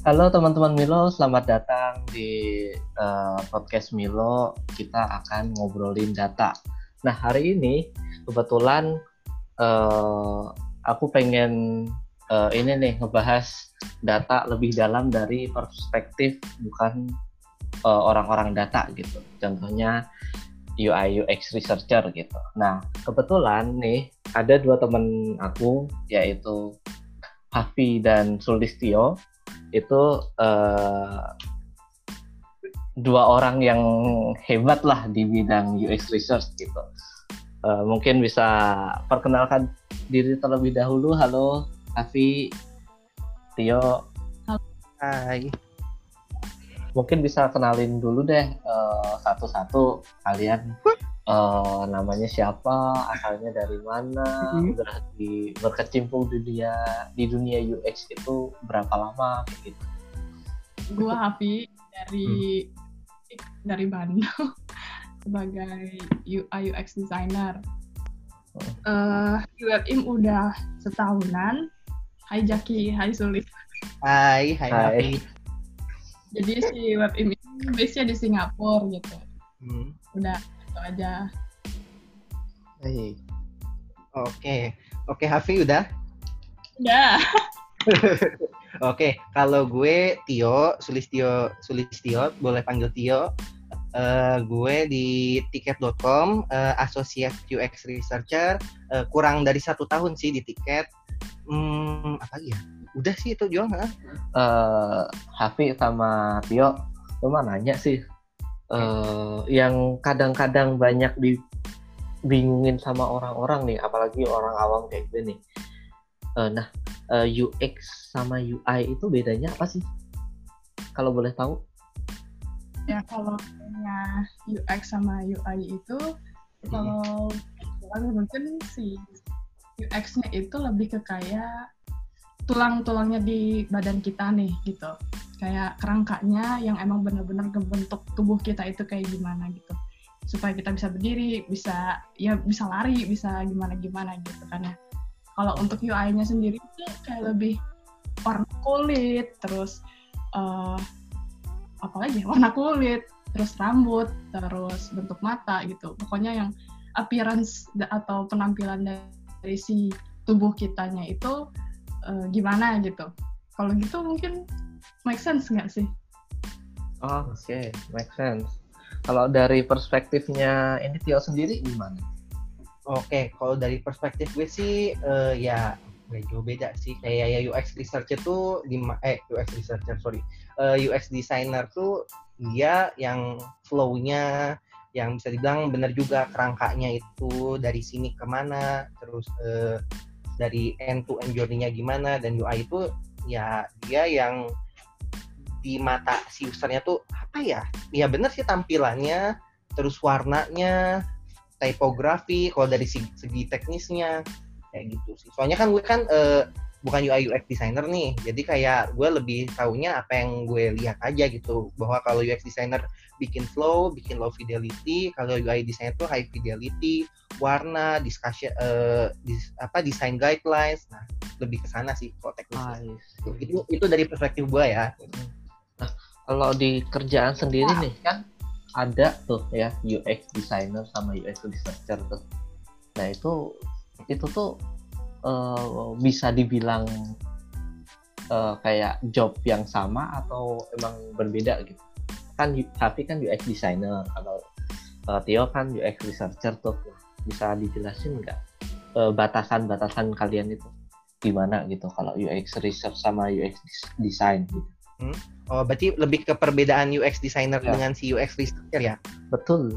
Halo teman-teman Milo, selamat datang di uh, podcast Milo. Kita akan ngobrolin data. Nah hari ini kebetulan uh, aku pengen uh, ini nih ngebahas data lebih dalam dari perspektif bukan orang-orang uh, data gitu. Contohnya UI UX researcher gitu. Nah kebetulan nih ada dua teman aku yaitu Hafi dan Sulistio itu uh, dua orang yang hebat lah di bidang UX research gitu. Uh, mungkin bisa perkenalkan diri terlebih dahulu. Halo, Avi, Tio. Halo. Hai. Mungkin bisa kenalin dulu deh uh, satu-satu kalian uh, namanya siapa, asalnya dari mana, udah di berkecimpung di dunia di dunia UX itu berapa lama gitu. Gua Hafi dari hmm. dari Bandung sebagai UI UX designer. Uh, di Webim udah setahunan. Hai Jaki, hai Sulit. Hai, hai, hai. Jadi si Webim ini base-nya di Singapura gitu. Hmm. Udah itu aja. Baik. Oke. Oke Hafi udah? Udah. Oke kalau gue Tio Sulistio Sulistio boleh panggil Tio. Uh, gue di tiket.com uh, associate UX researcher. Uh, kurang dari satu tahun sih di tiket. Hmm, apa lagi ya? Udah sih itu jual nggak uh, Hafi sama Tio lu mah nanya sih uh, yang kadang-kadang banyak dibingungin sama orang-orang nih, apalagi orang awam kayak gue nih. Uh, nah, uh, eh, UX sama UI itu bedanya apa sih? Kalau boleh tahu? Ya kalau UX sama UI itu hmm. kalau mungkin si UX-nya itu lebih ke kayak tulang-tulangnya di badan kita nih gitu. Kayak kerangkanya yang emang benar-benar ngebentuk tubuh kita itu kayak gimana gitu. Supaya kita bisa berdiri bisa ya bisa lari bisa gimana gimana gitu kan ya. Kalau untuk UI-nya sendiri itu kayak lebih warna kulit terus uh, apa lagi warna kulit terus rambut terus bentuk mata gitu. Pokoknya yang appearance atau penampilan dari si tubuh kitanya itu uh, gimana gitu kalau gitu mungkin make sense nggak sih? Oh, oke, okay. make sense. Kalau dari perspektifnya ini Tio sendiri gimana? Oke, okay, kalau dari perspektif gue sih uh, ya nggak jauh beda sih kayak ya UX researcher tuh di eh UX researcher sorry uh, eh, UX designer tuh dia yang flow-nya yang bisa dibilang benar juga kerangkanya itu dari sini ke mana terus uh, dari end to end journey-nya gimana dan UI itu ya dia yang di mata si usernya tuh apa ya? Ya bener sih tampilannya, terus warnanya, typography, kalau dari segi, segi teknisnya kayak gitu sih. Soalnya kan gue kan uh, bukan UI UX designer nih, jadi kayak gue lebih taunya apa yang gue lihat aja gitu. Bahwa kalau UX designer bikin flow, bikin low fidelity, kalau UI designer tuh high fidelity, warna, discussion, uh, dis, apa design guidelines, nah lebih ke sana sih kalau teknisnya. Itu itu dari perspektif gue ya. Hmm kalau di kerjaan sendiri wow. nih kan ada tuh ya UX designer sama UX researcher tuh. Nah itu itu tuh uh, bisa dibilang uh, kayak job yang sama atau emang berbeda gitu. Kan tapi kan UX designer kalau uh, Tio kan UX researcher tuh. Bisa dijelasin nggak uh, batasan-batasan kalian itu gimana gitu kalau UX research sama UX design gitu? Hmm? Oh, berarti lebih ke perbedaan UX designer ya. dengan si UX researcher ya? Betul.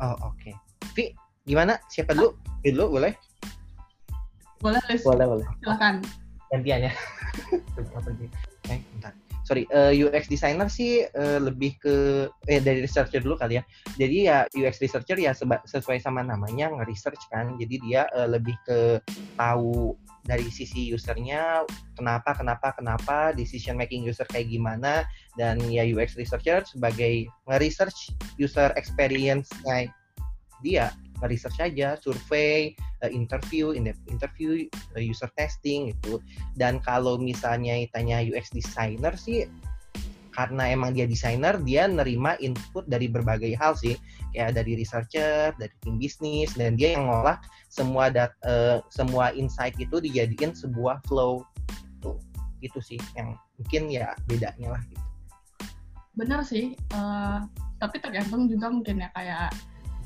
Oh, oke. Okay. Vi, gimana? Siapa dulu? Vi dulu, boleh? Boleh, Liz. Boleh, boleh. Silakan. Gantian ya. eh, bentar. Sorry, uh, eh, UX designer sih uh, lebih ke eh dari researcher dulu kali ya. Jadi ya UX researcher ya sesuai sama namanya nge-research kan. Jadi dia uh, lebih ke tahu dari sisi usernya kenapa kenapa kenapa decision making user kayak gimana dan ya UX researcher sebagai nge-research user experience kayak dia nge-research aja survei uh, interview, interview, uh, user testing gitu. Dan kalau misalnya tanya UX designer sih karena emang dia desainer, dia nerima input dari berbagai hal sih, kayak dari researcher, dari tim bisnis, dan dia yang ngolah semua dat, uh, semua insight itu dijadikan sebuah flow itu, itu sih yang mungkin ya bedanya lah gitu. Bener sih, uh, tapi tergantung juga mungkin ya kayak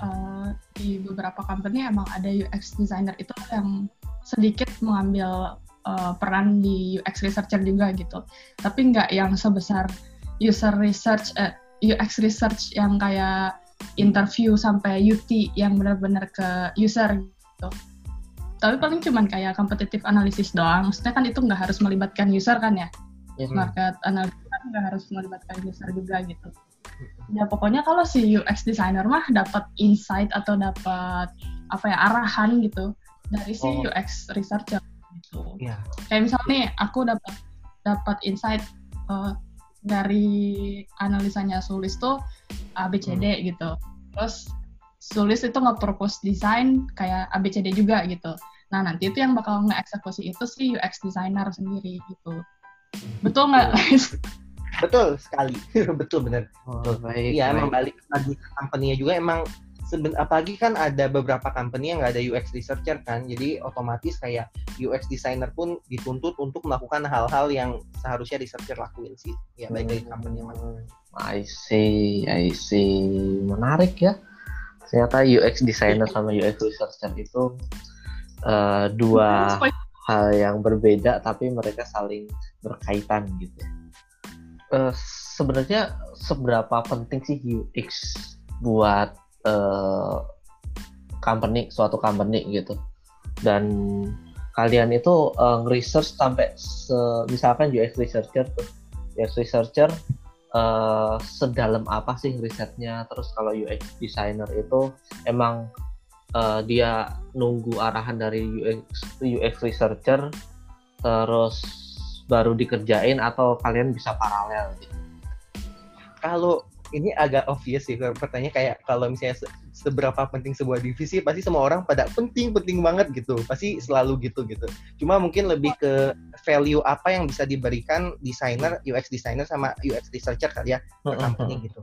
uh, di beberapa company emang ada UX designer itu yang sedikit mengambil uh, peran di UX researcher juga gitu, tapi nggak yang sebesar user research uh, eh, UX research yang kayak interview sampai UT yang benar-benar ke user gitu. Tapi paling cuman kayak competitive analysis doang. Maksudnya kan itu nggak harus melibatkan user kan ya. Yes. Market analysis kan nggak harus melibatkan user juga gitu. Ya pokoknya kalau si UX designer mah dapat insight atau dapat apa ya arahan gitu dari si oh. UX researcher gitu. Yeah. Kayak misalnya nih aku dapat dapat insight uh, dari analisanya Sulis tuh ABCD hmm. gitu. Terus Sulis itu nge-propose desain kayak ABCD juga gitu. Nah, nanti itu yang bakal nge-eksekusi itu sih UX designer sendiri gitu. Betul nggak? Betul sekali. Betul benar. Oh, Iya, emang balik lagi ke company-nya juga. Emang seben apalagi kan ada beberapa company yang nggak ada UX researcher kan. Jadi otomatis kayak UX designer pun dituntut untuk melakukan hal-hal yang seharusnya researcher lakuin sih. Ya baik dari company mana hmm, I see I see. Menarik ya. Ternyata UX designer sama UX researcher itu uh, dua hal yang berbeda tapi mereka saling berkaitan gitu uh, sebenarnya seberapa penting sih UX buat uh, company suatu company gitu? Dan kalian itu uh, research sampai se, misalkan UX researcher tuh. UX researcher uh, sedalam apa sih risetnya? Terus kalau UX designer itu emang uh, dia nunggu arahan dari UX UX researcher terus baru dikerjain atau kalian bisa paralel gitu? Kalau ini agak obvious sih pertanyaan kayak kalau misalnya se seberapa penting sebuah divisi pasti semua orang pada penting penting banget gitu. Pasti selalu gitu gitu cuma mungkin lebih ke value apa yang bisa diberikan desainer UX designer sama UX researcher kali ya ke company gitu.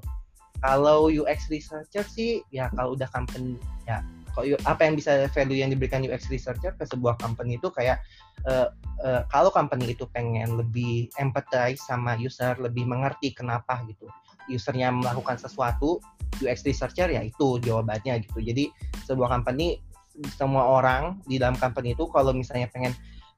Kalau UX researcher sih ya kalau udah company ya apa yang bisa value yang diberikan UX researcher ke sebuah company itu kayak uh, uh, kalau company itu pengen lebih empathize sama user lebih mengerti kenapa gitu usernya melakukan sesuatu UX researcher ya itu jawabannya gitu jadi sebuah company semua orang di dalam company itu kalau misalnya pengen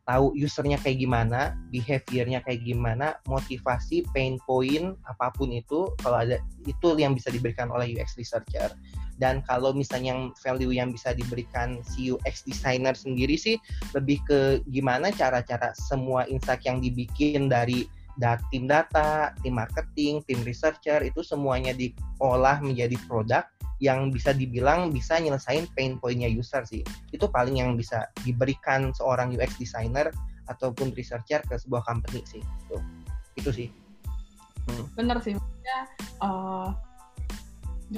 tahu usernya kayak gimana, behaviornya kayak gimana, motivasi, pain point, apa pun itu, kalau ada itu yang bisa diberikan oleh UX researcher. Dan kalau misalnya yang value yang bisa diberikan si UX designer sendiri sih lebih ke gimana cara-cara semua insight yang dibikin dari dat, tim data, tim marketing, tim researcher itu semuanya diolah menjadi produk yang bisa dibilang bisa nyelesain pain pointnya user sih. Itu paling yang bisa diberikan seorang UX designer ataupun researcher ke sebuah company sih. Itu, itu sih. Hmm. Bener sih, maksudnya uh,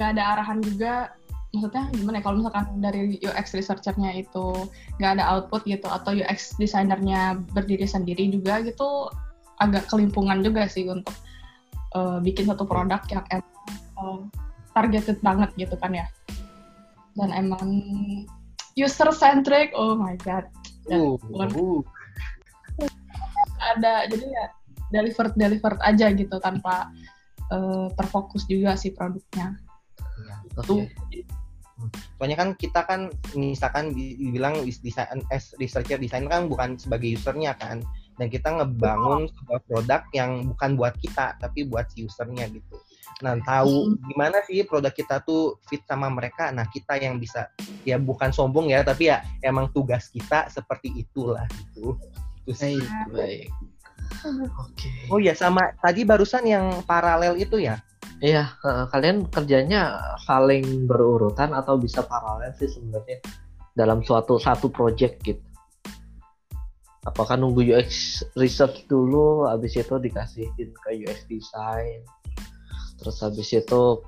ada arahan juga. Maksudnya gimana ya? Kalau misalkan dari UX researchernya itu nggak ada output gitu atau UX designernya berdiri sendiri juga gitu agak kelimpungan juga sih untuk uh, bikin satu produk yang emang uh, targeted banget gitu kan ya. Dan emang user centric oh my god. Dan, uh, uh. ada jadi ya delivered delivered aja gitu tanpa uh, terfokus juga si produknya ya, itu soalnya kan kita kan misalkan dibilang desain as researcher desain kan bukan sebagai usernya kan. Dan kita ngebangun sebuah produk yang bukan buat kita tapi buat si usernya gitu. Nah tahu hmm. gimana sih produk kita tuh fit sama mereka? Nah kita yang bisa ya bukan sombong ya tapi ya emang tugas kita seperti itulah gitu. Baik baik. Oke. Okay. oh ya sama tadi barusan yang paralel itu ya Iya, kalian kerjanya saling berurutan atau bisa paralel sih sebenarnya dalam suatu satu project gitu? Apakah nunggu UX research dulu habis itu dikasihin ke UX design terus habis itu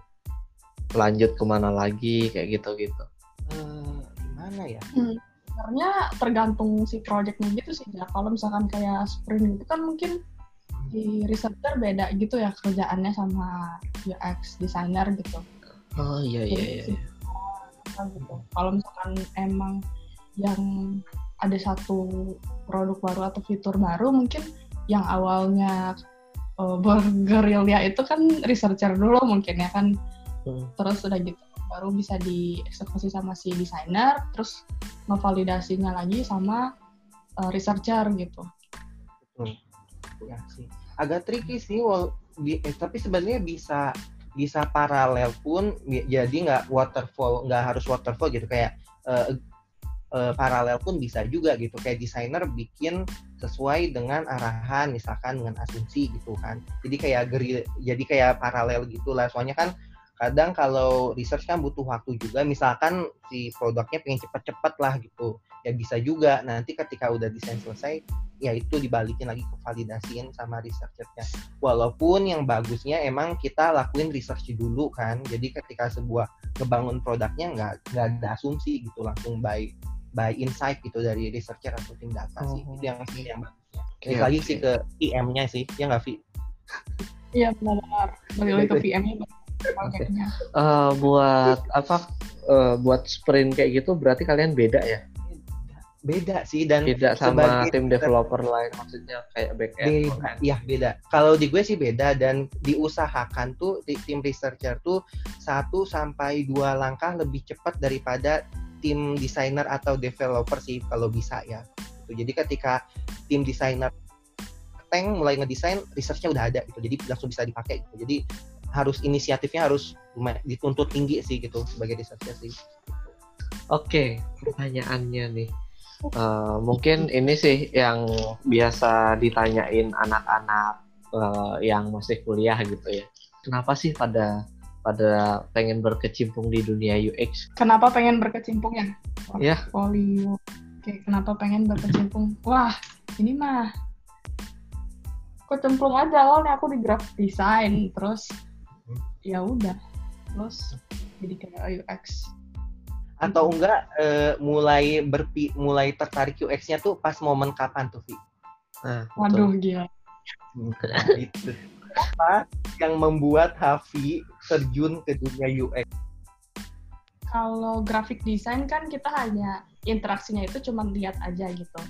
lanjut ke mana lagi kayak gitu gitu uh, gimana ya? Hmm. sebenarnya tergantung si projectnya gitu sih ya kalau misalkan kayak sprint gitu kan mungkin di researcher beda gitu ya kerjaannya sama UX designer gitu Oh iya iya Jadi iya. sih, apa gitu. Kalau misalkan emang yang ada satu produk baru atau fitur baru, mungkin yang awalnya uh, bergerilya itu kan researcher dulu mungkin ya kan. Hmm. Terus udah gitu baru bisa dieksekusi sama si desainer, terus ngevalidasinya lagi sama uh, researcher gitu. ya sih agak tricky sih wal bi- eh, tapi sebenarnya bisa bisa paralel pun jadi nggak waterfall nggak harus waterfall gitu kayak eh, eh, paralel pun bisa juga gitu. Kayak desainer bikin sesuai dengan arahan misalkan dengan asumsi gitu kan. Jadi kayak geri jadi kayak paralel gitulah. Soalnya kan kadang kalau research kan butuh waktu juga. Misalkan si produknya pengen cepet-cepet lah gitu ya bisa juga nanti ketika udah desain selesai ya itu dibalikin lagi ke validasiin sama researchernya walaupun yang bagusnya emang kita lakuin research dulu kan jadi ketika sebuah ngebangun produknya nggak nggak ada asumsi gitu langsung by by insight gitu dari researcher atau tim data sih Oh. itu yang sih yang bagusnya Oke, Balik lagi oke. sih ke PM-nya sih ya nggak Vi Iya benar. Balik lagi ke PM-nya projectnya. Eh, buat apa? eh, buat sprint kayak gitu berarti kalian beda ya? Beda sih dan Beda sama sebagai- tim developer lain maksudnya kayak back end. beda iya beda kalau di gue sih beda dan diusahakan tuh di tim researcher tuh satu sampai dua langkah lebih cepat daripada tim desainer atau developer sih kalau bisa ya Gitu. jadi ketika tim desainer tank mulai ngedesain researchnya udah ada gitu jadi langsung bisa dipakai gitu jadi harus inisiatifnya harus dituntut tinggi sih gitu sebagai researcher sih Oke, pertanyaannya nih. Eh, mungkin ini sih yang biasa ditanyain anak-anak eh, yang masih kuliah gitu ya. Kenapa sih pada pada pengen berkecimpung di dunia UX? Kenapa pengen berkecimpung ya? Ya. Portfolio. Oke, kenapa pengen berkecimpung? Wah, ini mah kecemplung aja awalnya aku di graphic design, terus ya udah, terus jadi kayak UX. Atau enggak eh, mulai berpi mulai tertarik UX-nya tuh pas momen kapan tuh Vi? Nah, Waduh, gila. itu apa yang membuat Hafi terjun ke dunia UX Kalau graphic design kan kita hanya interaksinya itu cuma lihat aja gitu.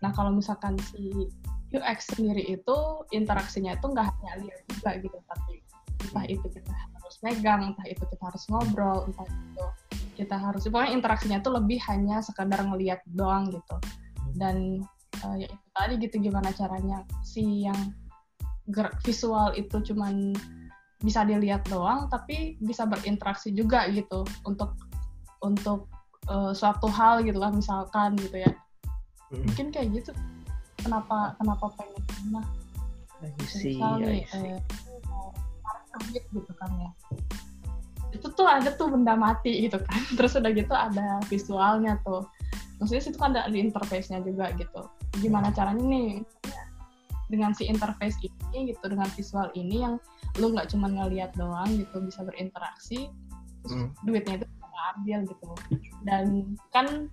Nah kalau misalkan si UX sendiri itu interaksinya itu nggak hanya lihat juga gitu, tapi entah itu kita harus megang, entah itu kita harus ngobrol, entah itu kita harus pokoknya interaksinya itu lebih hanya sekadar ngelihat doang gitu. Dan eh, ya itu tadi gitu gimana caranya si yang visual itu cuman bisa dilihat doang tapi bisa berinteraksi juga gitu untuk untuk eh, suatu hal gitu lah misalkan gitu ya. Mungkin kayak gitu. Kenapa kenapa pengen nah I see, misal I nih see. eh, gitu kan ya itu tuh ada tuh benda mati gitu kan. Terus udah gitu ada visualnya tuh. Maksudnya situ kan ada di interface-nya juga gitu. Gimana caranya nih? Dengan si interface ini gitu dengan visual ini yang lu nggak cuma ngeliat doang gitu bisa berinteraksi terus Hmm. duitnya itu ambil gitu. Dan kan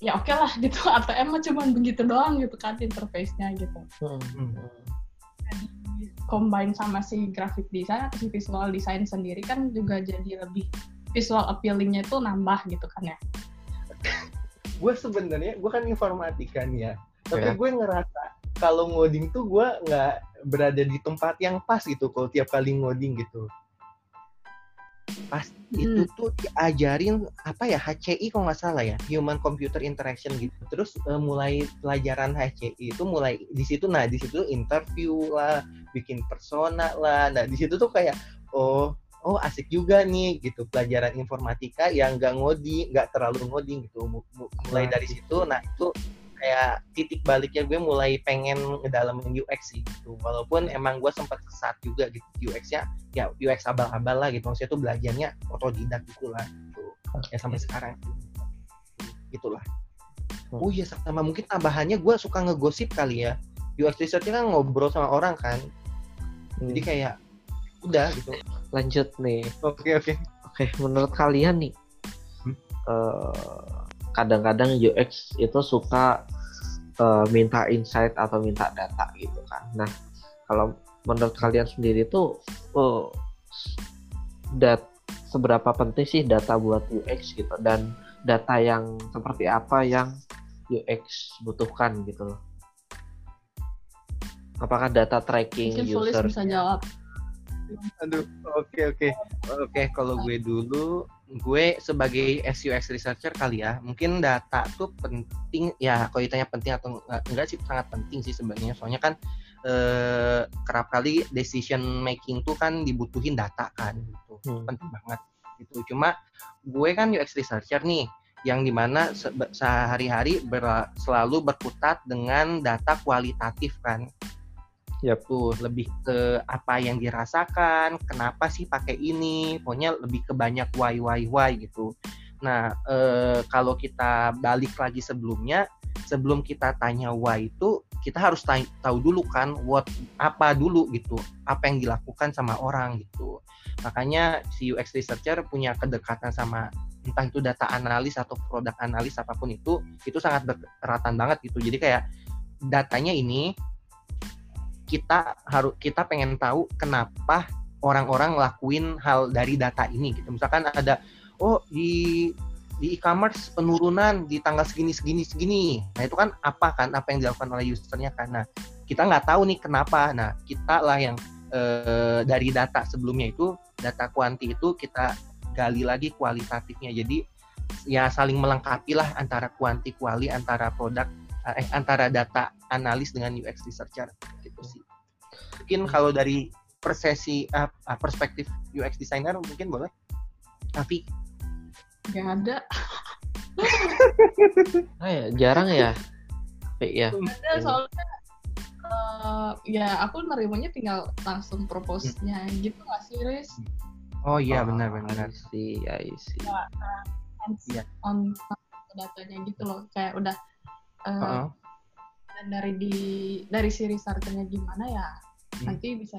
ya oke lah gitu ATM mah cuma begitu doang gitu kan interface-nya gitu. Hmm, Hmm. Combine sama si graphic design atau si visual design sendiri kan juga jadi lebih visual appealing-nya itu nambah gitu kan ya. gue sebenarnya gue kan informatikan ya tapi Ya. gue ngerasa kalau ngoding tuh gue nggak berada di tempat yang pas gitu kalau tiap kali ngoding gitu pas itu tuh diajarin apa ya HCI kalau nggak salah ya Human Computer Interaction gitu. Terus eh, mulai pelajaran HCI itu mulai di situ nah di situ interview lah bikin persona lah. Nah di situ tuh kayak oh oh asik juga nih gitu pelajaran informatika yang nggak ngoding nggak terlalu ngoding gitu Mu- mu- mulai dari situ. Nah itu kayak titik baliknya gue mulai pengen ngedalamin UX sih gitu walaupun emang gue sempat kesat juga gitu UX-nya ya UX abal-abal lah gitu maksudnya tuh belajarnya otodidak gitu lah gitu. ya sampai sekarang gitulah Hmm. oh iya sama mungkin tambahannya gue suka ngegosip kali ya UX research-nya kan ngobrol sama orang kan jadi Hmm. kayak udah gitu lanjut nih. oke oke Oke, menurut kalian nih, Hmm? eh, kadang-kadang UX itu suka uh, minta insight atau minta data gitu kan. Nah, kalau menurut kalian sendiri tuh uh, dat seberapa penting sih data buat UX gitu dan data yang seperti apa yang UX butuhkan gitu loh. Apakah data tracking Mungkin user bisa jawab. Aduh, oke okay, oke. Okay. Oke, okay, kalau gue dulu gue sebagai SUX researcher kali ya, mungkin data tuh penting ya kalau ditanya penting atau enggak, enggak sih sangat penting sih sebenarnya. Soalnya kan eh, kerap kali decision making tuh kan dibutuhin data kan gitu. Hmm. Penting banget gitu. Cuma gue kan UX researcher nih yang di mana se sehari-hari ber selalu berkutat dengan data kualitatif kan Yep. Tuh lebih ke apa yang dirasakan, kenapa sih pakai ini, pokoknya lebih ke banyak why why why gitu. Nah eh, kalau kita balik lagi sebelumnya, sebelum kita tanya why itu kita harus tahu dulu kan what apa dulu gitu, apa yang dilakukan sama orang gitu. Makanya si UX researcher punya kedekatan sama entah itu data analis atau produk analis apa pun itu, itu sangat berkeratan banget gitu. Jadi kayak datanya ini kita harus kita pengen tahu kenapa orang-orang ngelakuin hal dari data ini gitu. Misalkan ada oh di di e-commerce penurunan di tanggal segini segini segini. Nah itu kan apa kan apa yang dilakukan oleh usernya karena kita nggak tahu nih kenapa. Nah kita lah yang e, dari data sebelumnya itu data kuanti itu kita gali lagi kualitatifnya. Jadi ya saling melengkapi lah antara kuanti kuali antara produk eh antara data analis dengan UX researcher. Mungkin kalau dari persesi uh, perspektif UX designer mungkin boleh. Tapi nggak ada. oh ya, jarang ya. ya. Ada soalnya uh, ya aku nerimanya tinggal langsung propose-nya hmm. gitu nggak sih, Riz? Oh iya benar benar sih, ya sih. Ya, on datanya gitu loh, kayak udah uh, uh -uh. dan dari di dari si researchernya gimana ya hmm. nanti bisa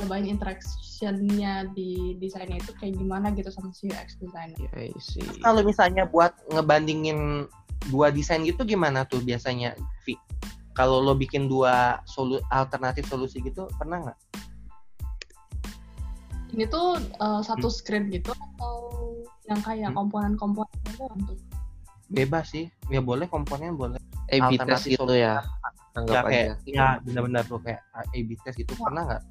cobain interactionnya di desainnya itu kayak gimana gitu sama si UX designer. Yeah, Kalau misalnya buat ngebandingin dua desain gitu gimana tuh biasanya, Vi? Kalau lo bikin dua solu alternatif solusi gitu pernah nggak? Ini tuh uh, satu hmm. screen gitu atau yang kayak hmm. komponen-komponen itu untuk? Bebas sih, ya boleh komponen boleh. A/B test gitu ya. Anggap ya, kayak, aja. Ya benar-benar tuh kayak A/B test itu oh. pernah nggak?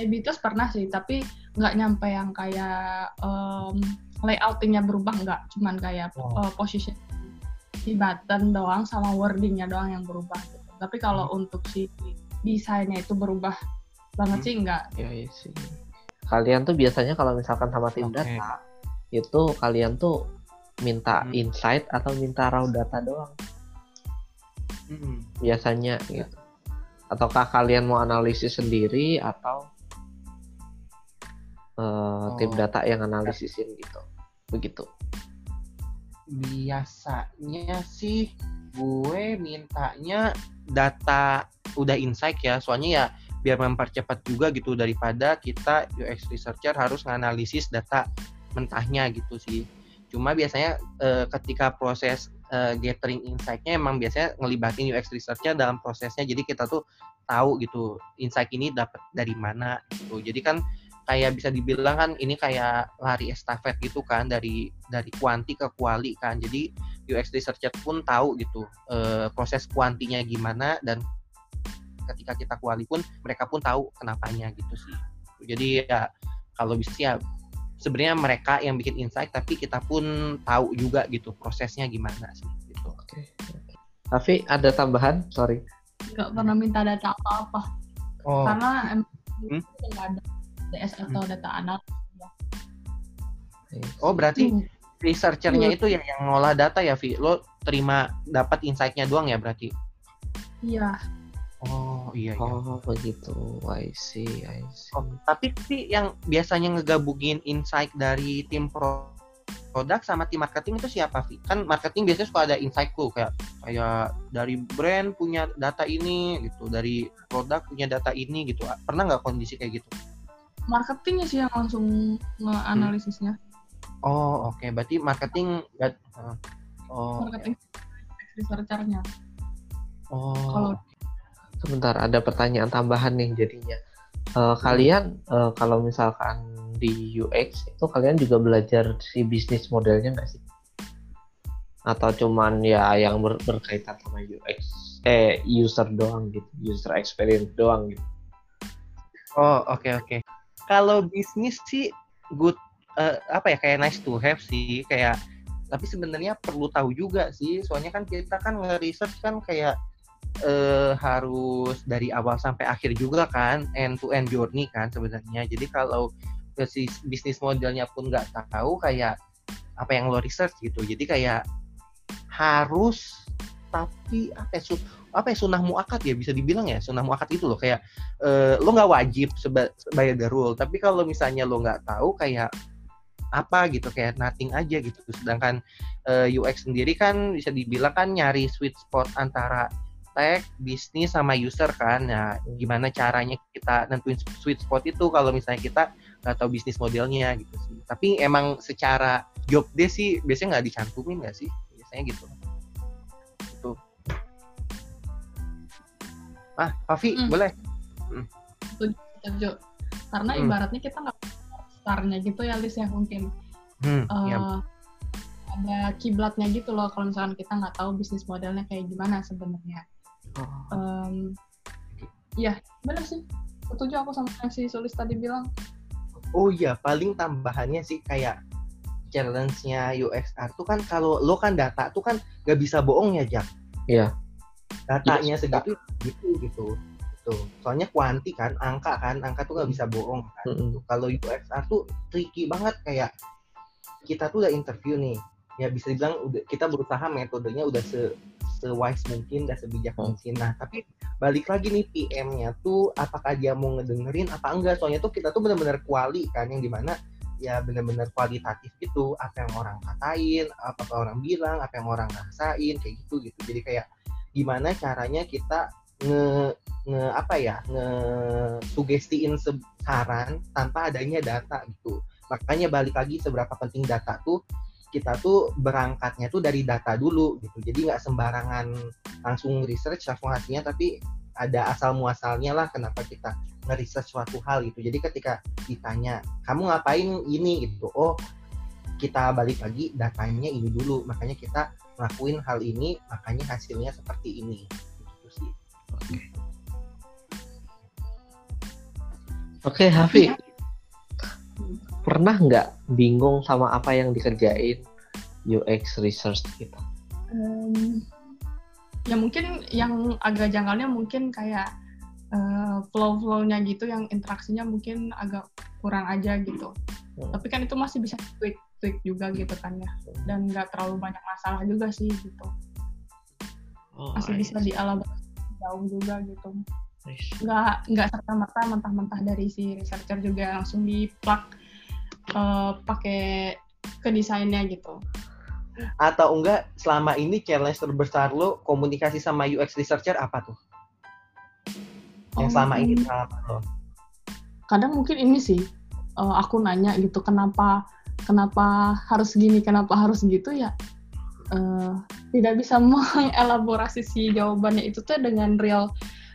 A/B test pernah sih, tapi nggak nyampe yang kayak um, layoutingnya berubah nggak, cuman kayak oh. uh, position di button doang sama wordingnya doang yang berubah. Gitu. Tapi kalau hmm. untuk si desainnya itu berubah banget hmm. sih nggak. Iya, iya sih. Kalian tuh biasanya kalau misalkan sama tim okay. data itu kalian tuh minta hmm. insight atau minta raw data doang hmm. biasanya ya. gitu ataukah kalian mau analisis sendiri atau uh, oh. tim data yang analisisin gitu begitu biasanya sih gue mintanya data udah insight ya soalnya ya biar mempercepat juga gitu daripada kita UX researcher harus nganalisis data mentahnya gitu sih cuma biasanya e, ketika proses uh, gathering insight-nya emang biasanya ngelibatin UX research-nya dalam prosesnya. Jadi kita tuh tahu gitu insight ini dapat dari mana gitu. Jadi kan kayak bisa dibilang kan ini kayak lari estafet gitu kan dari dari kuanti ke kuali kan. Jadi UX researcher pun tahu gitu uh, proses kuantinya gimana dan ketika kita kuali pun mereka pun tahu kenapanya gitu sih. Jadi ya kalau bisa ya sebenarnya mereka yang bikin insight tapi kita pun tahu juga gitu prosesnya gimana sih gitu. Oke. Okay. Tapi ada tambahan, sorry. Gak pernah minta data apa-apa. Oh. Karena emang hmm? nggak ada DS atau hmm. data analis. Oh berarti hmm. researchernya hmm. itu ya yang ngolah data ya, Vi? Lo terima dapat insight-nya doang ya berarti? Iya. Oh iya. iya. Oh begitu. I see, I see. Oh, tapi sih yang biasanya ngegabungin insight dari tim pro produk sama tim marketing itu siapa sih? Kan marketing biasanya suka ada insight tuh kayak kayak dari brand punya data ini gitu, dari produk punya data ini gitu. Pernah nggak kondisi kayak gitu? Marketingnya sih yang langsung nge-analisisnya. Hmm. Oh oke, okay. berarti marketing. Uh, Oh, marketing researcher-nya. oh. Kalau Sebentar, ada pertanyaan tambahan nih jadinya. Eh, kalian eh, kalau misalkan di UX itu kalian juga belajar si bisnis modelnya nggak sih? Atau cuman ya yang ber- berkaitan sama UX, eh user doang gitu, user experience doang gitu. Oh, oke oke. Kalau bisnis sih good eh, apa ya kayak nice to have sih kayak tapi sebenarnya perlu tahu juga sih soalnya kan kita kan nge-research kan kayak eh, harus dari awal sampai akhir juga kan end to end journey kan sebenarnya. Jadi kalau si bisnis modelnya pun nggak tahu kayak apa yang lo research gitu. Jadi kayak harus tapi apa ya, apa ya sunnah muakat ya bisa dibilang ya sunnah muakat itu loh kayak eh, lo nggak wajib seba, by the rule tapi kalau misalnya lo nggak tahu kayak apa gitu kayak nothing aja gitu sedangkan eh, UX sendiri kan bisa dibilang kan nyari sweet spot antara tech bisnis sama user kan nah gimana caranya kita nentuin sweet spot itu kalau misalnya kita nggak tahu bisnis modelnya gitu sih tapi emang secara job desk sih biasanya nggak dicantumin nggak sih biasanya gitu itu ah Fafi Hmm. boleh setuju. Karena Hmm. ibaratnya kita nggak startnya gitu ya Lis ya mungkin. hmm, ya ada kiblatnya gitu loh kalau misalkan kita nggak tahu bisnis modelnya kayak gimana sebenarnya. Em, ya benar sih. Setuju aku sama yang si Sulis tadi bilang. Oh iya, paling tambahannya sih kayak challenge-nya UXR tuh kan kalau lo kan data tuh kan gak bisa bohong ya, Jak. Iya. Datanya Iya, segitu gitu gitu. Tuh. Soalnya kuanti kan, angka kan, angka tuh gak bisa bohong kan. Mm-mm. Tuh, Kalau UXR tuh tricky banget kayak kita tuh udah interview nih. Ya bisa dibilang udah kita berusaha metodenya udah se se-wise mungkin, udah sebijak Hmm. mungkin. Nah, tapi balik lagi nih PM-nya tuh apakah dia mau ngedengerin apa enggak soalnya tuh kita tuh benar-benar kuali kan yang di mana ya benar-benar kualitatif gitu apa yang orang katain apa yang orang bilang apa yang orang rasain kayak gitu gitu jadi kayak gimana caranya kita nge, nge apa ya nge sugestiin saran tanpa adanya data gitu makanya balik lagi seberapa penting data tuh kita tuh berangkatnya tuh dari data dulu gitu. Jadi nggak sembarangan langsung research langsung hasilnya tapi ada asal muasalnya lah kenapa kita nge-research suatu hal gitu. Jadi ketika ditanya kamu ngapain ini? gitu. Oh kita balik lagi datanya ini dulu. Makanya kita ngelakuin hal ini makanya hasilnya seperti ini. Gitu sih. Oke, Hafi. Pernah nggak bingung sama apa yang dikerjain UX research kita? Em, ya mungkin yang agak janggalnya mungkin kayak eh, flow-flow-nya gitu yang interaksinya mungkin agak kurang aja gitu. Hmm. Tapi kan itu masih bisa tweak tweak juga gitu kan ya. Dan nggak terlalu banyak masalah juga sih gitu. Oh, Masih bisa dielaborasi jauh juga gitu. Nggak nggak serta merta mentah-mentah dari si researcher juga langsung di plug eh, pakai ke desainnya gitu. atau enggak selama ini challenge terbesar lo komunikasi sama UX researcher apa tuh? Yang Oh, selama ini pengalaman lo kadang mungkin ini sih eh, aku nanya gitu kenapa kenapa harus gini kenapa harus gitu ya eh, tidak bisa mengelaborasi si jawabannya. Itu tuh dengan real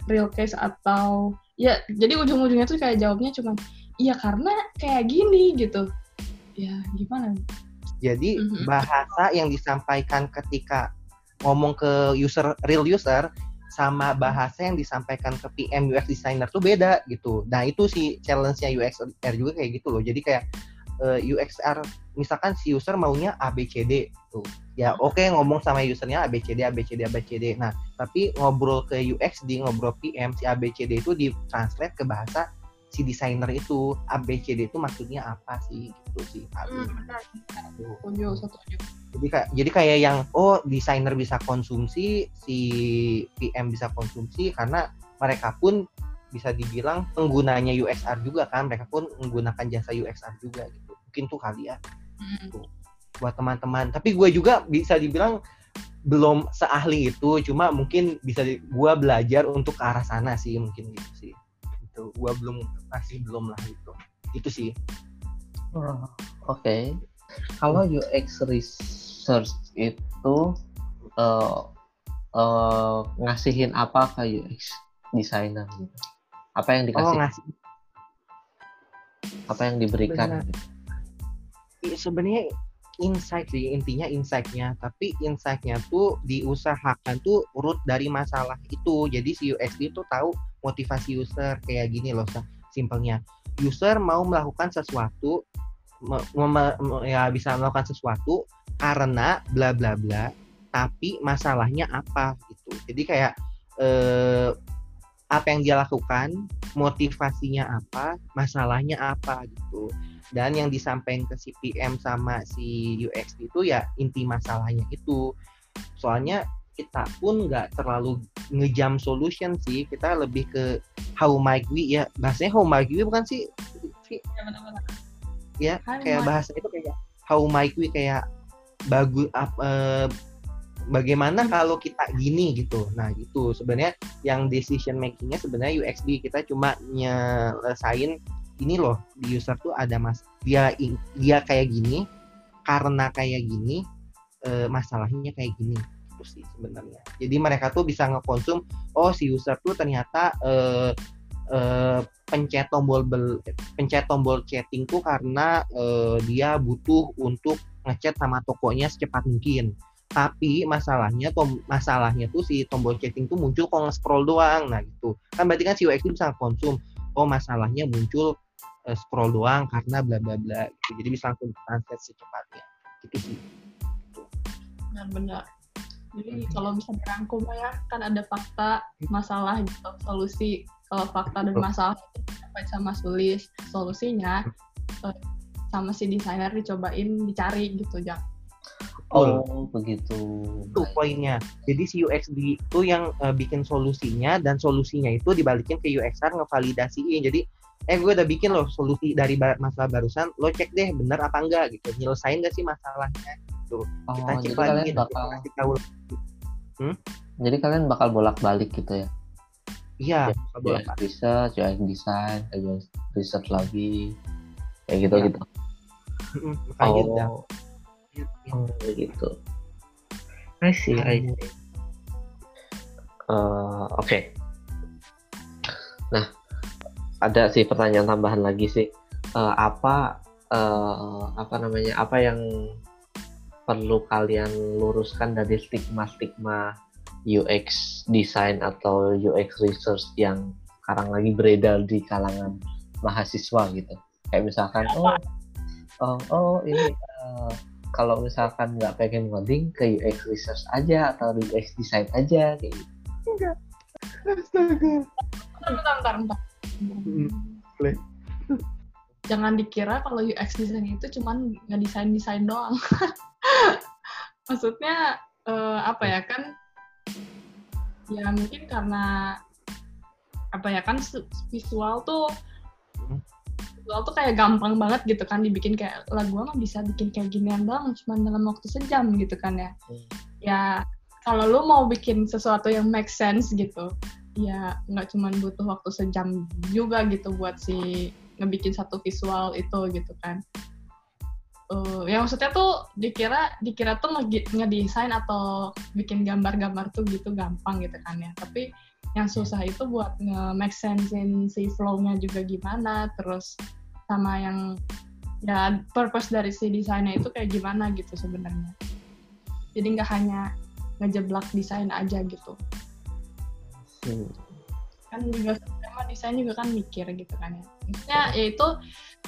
real case atau ya jadi ujung-ujungnya tuh kayak jawabnya cuma iya karena kayak gini gitu ya gimana Jadi Mhm. bahasa yang disampaikan ketika ngomong ke user real user sama bahasa yang disampaikan ke PM UX designer tuh beda gitu. Nah itu sih challenge-nya UXR juga kayak gitu loh. Jadi kayak eh, UXR misalkan si user maunya ABCD tuh. Ya oke ngomong sama usernya ABCD ABCD ABCD. Nah tapi ngobrol ke UX di ngobrol PM si ABCD itu di-translate ke bahasa si desainer itu ABCD itu maksudnya apa sih gitu sih paling. Tuh. setuju setuju Jadi kayak jadi kayak yang oh desainer bisa konsumsi, si PM bisa konsumsi karena mereka pun bisa dibilang penggunanya UXR juga kan, mereka pun menggunakan jasa UXR juga gitu. Mungkin tuh kali ya Mm. Buat teman-teman. Tapi gue juga bisa dibilang belum seahli itu, cuma mungkin bisa di, gue belajar untuk ke arah sana sih mungkin gitu sih. Itu gue belum masih belum lah gitu. Itu sih. Oh, Oke. Kalau UX res- research itu uh, uh, ngasihin apa ke UX designer gitu? Apa yang dikasih? Oh, ngasih. Apa yang diberikan? Benar. Iya, sebenarnya insight sih intinya insightnya. Tapi insightnya tuh diusahakan tuh root dari masalah itu. Jadi si UX itu tahu motivasi user kayak gini loh simpelnya user mau melakukan sesuatu ya bisa melakukan sesuatu karena bla bla bla tapi masalahnya apa gitu. Jadi kayak eh, apa yang dia lakukan motivasinya apa masalahnya apa gitu dan yang disampaikan ke si PM sama si UX itu ya inti masalahnya itu. Soalnya kita pun nggak terlalu ngejam solution sih. Kita lebih ke how might we ya bahasanya how might we bukan sih ya, ya kayak bahasa itu kayak how might we kayak bagus uh, bagaimana kalau kita gini gitu. Nah itu sebenarnya yang decision makingnya sebenarnya UXB kita cuma nyelesain ini loh di user tuh ada mas dia dia kayak gini karena kayak gini e, masalahnya kayak gini itu sih sebenarnya. Jadi mereka tuh bisa ngekonsum oh si user tuh ternyata e, e, pencet tombol bel, pencet tombol chatting tuh karena e, dia butuh untuk ngechat sama tokonya secepat mungkin. Tapi masalahnya tom masalahnya tuh si tombol chatting tuh muncul kalau nge-scroll doang nah gitu. Kan berarti kan si UX itu bisa konsum oh masalahnya muncul uh, scroll doang karena bla bla bla gitu. jadi bisa langsung translate secepatnya gitu sih benar-benar jadi hmm. kalau bisa dirangkum ya kan ada fakta masalah gitu solusi kalau fakta dan masalah itu dapat sama tulis solusinya uh, sama si desainer dicobain dicari gitu ya Oh, begitu. Itu poinnya. Jadi si UXD itu yang uh, bikin solusinya dan solusinya itu dibalikin ke UXR ngevalidasiin. Jadi eh gue udah bikin loh solusi dari masalah barusan. Lo cek deh bener apa enggak gitu. Nyelesain gak sih masalahnya gitu. Oh, kita cek jadi lagi kalian bakal kita tahu hmm? jadi kalian bakal bolak balik gitu ya? Iya ya, bolak balik research UX design UX research lagi. Kayak gitu ya. gitu. Oh. gitu. oh gitu. I see I see. Uh, oke okay. Ada sih pertanyaan tambahan lagi sih. Uh, apa uh, apa namanya apa yang perlu kalian luruskan dari stigma-stigma UX design atau UX research yang sekarang lagi beredar di kalangan mahasiswa gitu? Kayak misalkan oh oh, oh ini uh, kalau misalkan nggak pengen ngoding ke UX research aja atau UX design aja kayak gitu. Enggak. Astaga. Bentar bentar bentar boleh. Jangan dikira kalau UX design itu cuman ngedesain desain doang. Maksudnya uh, apa ya kan ya mungkin karena apa ya kan visual tuh visual tuh kayak gampang banget gitu kan dibikin kayak lagu mah bisa bikin kayak ginian doang cuma dalam waktu sejam gitu kan ya. Hmm. ya kalau lu mau bikin sesuatu yang make sense gitu ya nggak cuma butuh waktu sejam juga gitu buat si ngebikin satu visual itu gitu kan. Uh, ya maksudnya tuh dikira dikira tuh ngedesain atau bikin gambar-gambar tuh gitu gampang gitu kan ya. Tapi yang susah itu buat nge-make sense si flow-nya juga gimana terus sama yang ya purpose dari si desainnya itu kayak gimana gitu sebenarnya. Jadi nggak hanya ngejeblak desain aja gitu hmm. kan juga sama desain juga kan mikir gitu kan ya. Maksudnya ya itu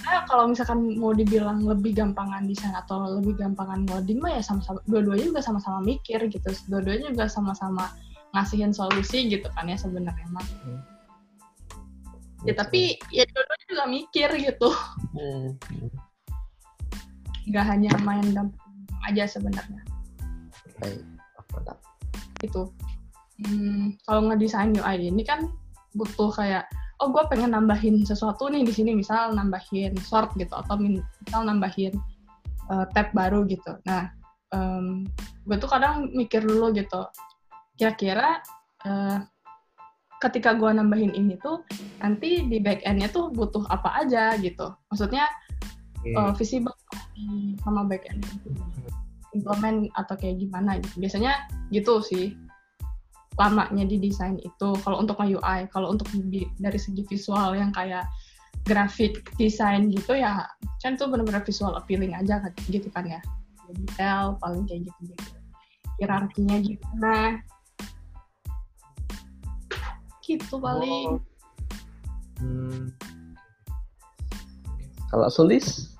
nah, kalau misalkan mau dibilang lebih gampangan desain atau lebih gampangan ngoding mah ya sama-sama dua-duanya juga sama-sama mikir gitu. Dua-duanya juga sama-sama ngasihin solusi gitu kan ya sebenarnya mah. Hmm. ya tapi ya dua-duanya juga mikir gitu. Hmm. nggak hanya main gampang aja sebenarnya. Baik itu hmm, kalau ngedesain UI ini kan butuh kayak oh gue pengen nambahin sesuatu nih di sini misal nambahin short gitu atau misal nambahin uh, tab baru gitu. Nah um, gue tuh kadang mikir dulu gitu kira-kira uh, ketika gue nambahin ini tuh nanti di back endnya tuh butuh apa aja gitu. Maksudnya okay. uh, eh, visible sama back end implement atau kayak gimana gitu. Biasanya gitu sih lamanya di desain itu kalau untuk UI kalau untuk di, dari segi visual yang kayak grafik desain gitu ya kan tuh benar-benar visual appealing aja kan gitu kan ya detail paling kayak gitu gitu hierarkinya gimana gitu paling Oh. Hmm. Kalau Sulis,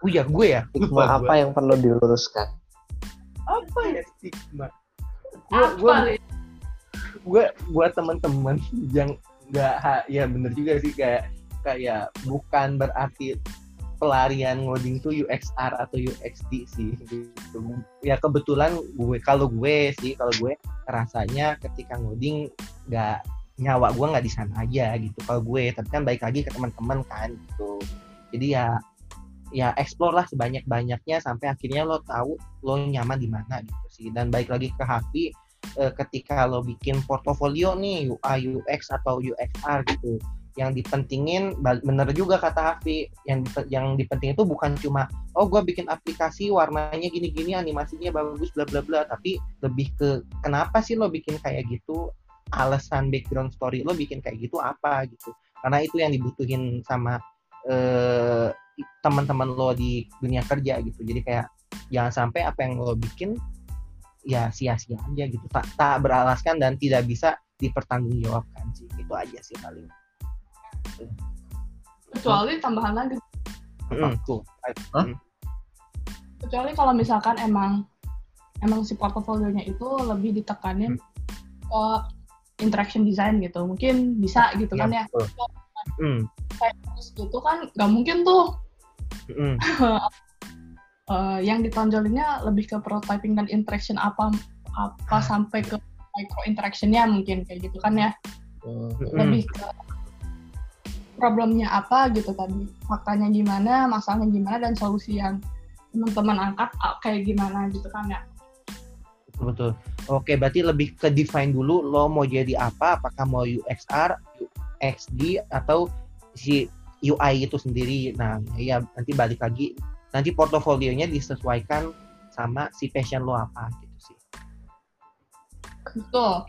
Oh ya gue ya. stigma Lupa apa yang perlu diluruskan? apa ya stigma gue apa gue Lin? Gue buat teman-teman yang nggak ya bener juga sih kayak kayak bukan berarti pelarian ngoding tuh UXR atau UXD sih gitu. ya kebetulan gue kalau gue sih kalau gue rasanya ketika ngoding nggak nyawa gue nggak di sana aja gitu. Kalau gue tapi kan baik lagi ke teman-teman kan gitu. Jadi ya ya explore lah sebanyak banyaknya sampai akhirnya lo tahu lo nyaman di mana gitu sih. Dan baik lagi ke Hafi eh, ketika lo bikin portofolio nih UI UX atau UXR gitu yang dipentingin bener juga kata Hafi yang yang dipentingin itu bukan cuma oh gue bikin aplikasi warnanya gini-gini animasinya bagus bla bla bla tapi lebih ke kenapa sih lo bikin kayak gitu? Alasan background story lo bikin kayak gitu apa gitu? Karena itu yang dibutuhin sama eh, teman-teman lo di dunia kerja gitu. Jadi kayak jangan sampai apa yang lo bikin ya sia-sia aja gitu. Tak tak beralaskan dan tidak bisa dipertanggungjawabkan sih. Itu aja sih paling. Kecuali tambahan lagi. Mm, tuh. Hah? kecuali kalau misalkan emang emang si portofolionya itu lebih ditekanin ke interaction design gitu. Mungkin bisa gitu kan ya. Betul. Mm, kayak terus gitu kan nggak mungkin tuh. Mm, eh, yang ditonjolinnya lebih ke prototyping dan interaction apa apa sampai ke micro interactionnya mungkin kayak gitu kan ya. Hmm, mm. lebih ke problemnya apa gitu tadi faktanya gimana masalahnya gimana dan solusi yang teman-teman angkat ah, kayak gimana gitu kan ya. Betul. Oke berarti lebih ke define dulu lo mau jadi apa apakah mau UXR UXD atau si UI itu sendiri. Nah ya nanti balik lagi nanti portofolionya disesuaikan sama si passion lo apa gitu sih betul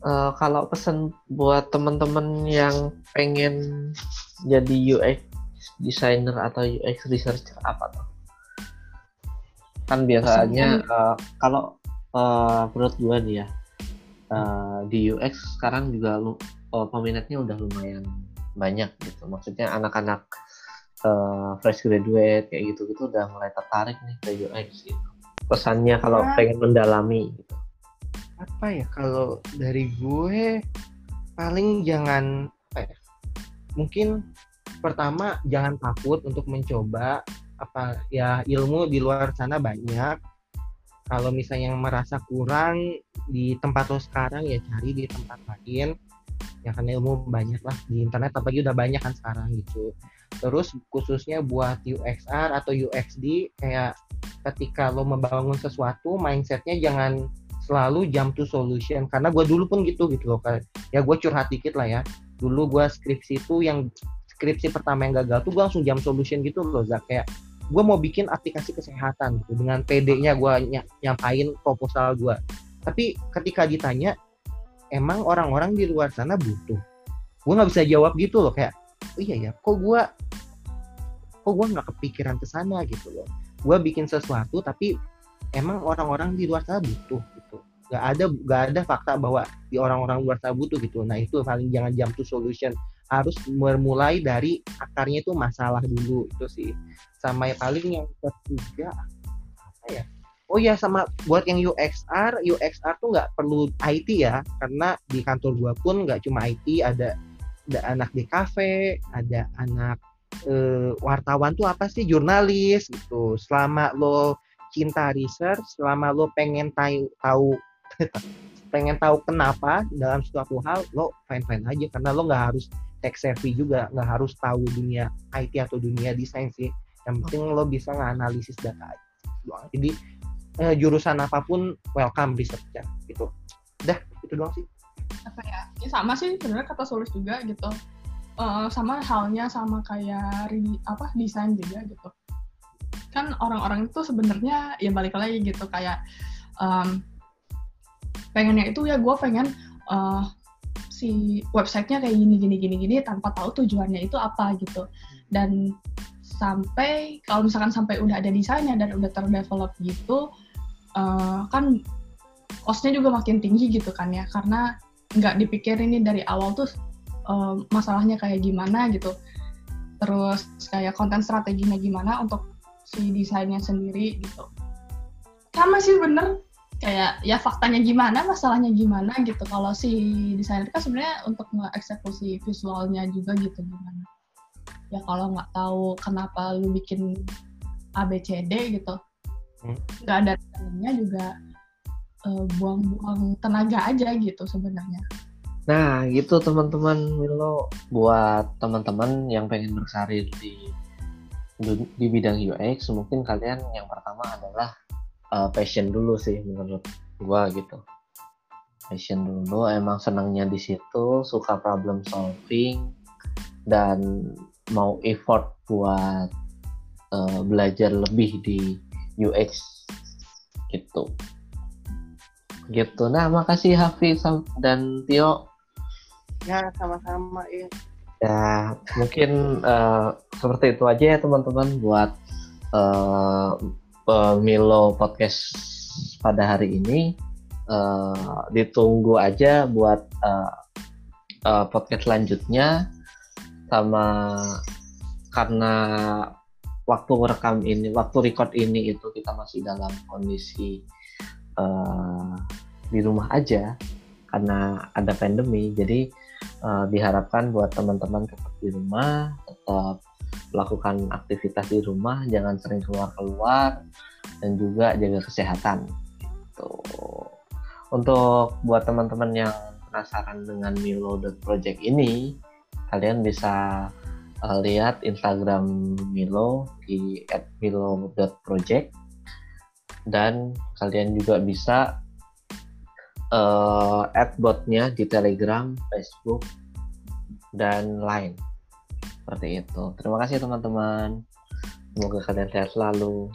Eh, kalau pesan buat teman-teman yang pengen jadi UX designer atau UX researcher apa tuh? Kan biasanya eh, kalau eh, menurut gue nih ya eh, di UX sekarang juga lu, eh, peminatnya udah lumayan banyak gitu. Maksudnya anak-anak eh, fresh graduate kayak gitu-gitu udah mulai tertarik nih ke UX gitu. Pesannya kalau Ah. pengen mendalami gitu. apa ya kalau dari gue paling jangan apa ya, mungkin pertama jangan takut untuk mencoba apa ya ilmu di luar sana banyak kalau misalnya yang merasa kurang di tempat lo sekarang ya cari di tempat lain ya karena ilmu banyak lah di internet apalagi udah banyak kan sekarang gitu terus khususnya buat UXR atau UXD kayak ketika lo membangun sesuatu mindsetnya jangan selalu jump to solution. Karena gue dulu pun gitu gitu loh Kayak- ya gue curhat dikit lah ya. Dulu gue skripsi itu yang skripsi pertama yang gagal tuh gue langsung jump solution gitu loh Zak. Kayak gue mau bikin aplikasi kesehatan gitu dengan PD-nya gue ny- nyampain proposal gue tapi ketika ditanya emang orang-orang di luar sana butuh? Gue nggak bisa jawab gitu loh kayak iya ya kok gue kok gue nggak kepikiran ke sana gitu loh. Gue bikin sesuatu tapi emang orang-orang di luar sana butuh gitu. Nggak ada nggak ada fakta bahwa di orang-orang luar sana butuh gitu. Nah itu paling jangan jump to solution. Harus memulai dari akarnya itu masalah dulu itu sih. Sama yang paling yang ketiga apa ya? Oh ya sama buat yang UXR UXR tuh nggak perlu IT ya. Karena di kantor gua pun nggak cuma IT ada ada anak di kafe ada anak eh, wartawan tuh apa sih? Jurnalis gitu. Selama lo cinta research selama lo pengen tahu tahu pengen tahu kenapa dalam suatu hal lo fine fine aja. Karena lo nggak harus tech savvy juga nggak harus tahu dunia IT atau dunia desain sih. Yang penting lo bisa nganalisis data doang. jadi eh, jurusan apa pun welcome researcher gitu. Dah itu doang sih apa ya? Ya sama sih sebenarnya kata sulis juga gitu. Eh, sama halnya sama kayak re- apa desain juga gitu. Kan orang-orang itu sebenarnya ya balik lagi gitu kayak um, pengennya itu ya gue pengen uh, si websitenya kayak gini gini gini gini tanpa tahu tujuannya itu apa gitu. Dan sampai kalau misalkan sampai udah ada desainnya dan udah terdevelop gitu uh, kan costnya juga makin tinggi gitu kan ya. Karena nggak dipikirin nih dari awal tuh uh, masalahnya kayak gimana gitu terus kayak konten strateginya gimana untuk si desainnya sendiri gitu sama sih bener kayak ya faktanya gimana masalahnya gimana gitu kalau si desainer kan sebenarnya untuk mengeksekusi visualnya juga gitu gimana ya kalau nggak tahu kenapa lu bikin ABCD gitu hmm. nggak hmm. ada dalamnya juga uh, buang-buang tenaga aja gitu sebenarnya Nah, gitu teman-teman Milo buat teman-teman yang pengen berkarir di di bidang UX, mungkin kalian yang pertama adalah uh, passion dulu sih menurut gua gitu. Passion dulu, emang senangnya di situ, suka problem solving dan mau effort buat uh, belajar lebih di UX gitu. Gitu. Nah, makasih Hafiz dan Tio Ya, sama-sama ya. Ya, mungkin uh, seperti itu aja ya teman-teman buat uh, Milo podcast pada hari ini. Uh, ditunggu aja buat uh, uh, podcast selanjutnya sama karena waktu rekam ini, waktu record ini itu kita masih dalam kondisi uh, di rumah aja karena ada pandemi. Jadi uh, diharapkan buat teman-teman tetap di rumah, tetap melakukan aktivitas di rumah, jangan sering keluar-keluar, dan juga jaga kesehatan. Gitu. Untuk buat teman-teman yang penasaran dengan Milo Project ini, kalian bisa uh, lihat Instagram Milo di @milo.project dan kalian juga bisa uh, add botnya di Telegram, Facebook, dan lain seperti itu. Terima kasih teman-teman. Semoga kalian sehat selalu.